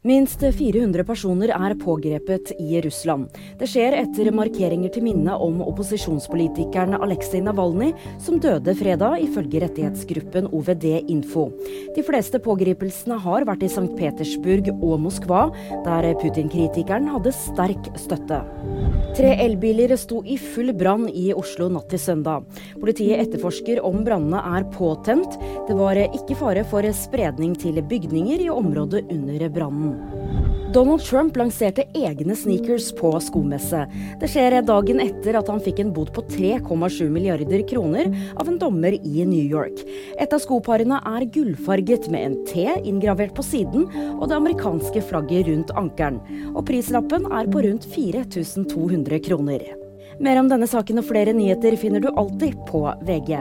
Minst 400 personer er pågrepet i Russland. Det skjer etter markeringer til minne om opposisjonspolitikeren Aleksej Navalnyj, som døde fredag, ifølge rettighetsgruppen OVD Info. De fleste pågripelsene har vært i St. Petersburg og Moskva, der Putin-kritikeren hadde sterk støtte. Tre elbiler sto i full brann i Oslo natt til søndag. Politiet etterforsker om brannene er påtent. Det var ikke fare for spredning til bygninger i området under brannen. Donald Trump lanserte egne sneakers på skomesse. Det skjer dagen etter at han fikk en bod på 3,7 milliarder kroner av en dommer i New York. Et av skoparene er gullfarget med en T inngravert på siden og det amerikanske flagget rundt ankelen. Og prislappen er på rundt 4200 kroner. Mer om denne saken og flere nyheter finner du alltid på VG.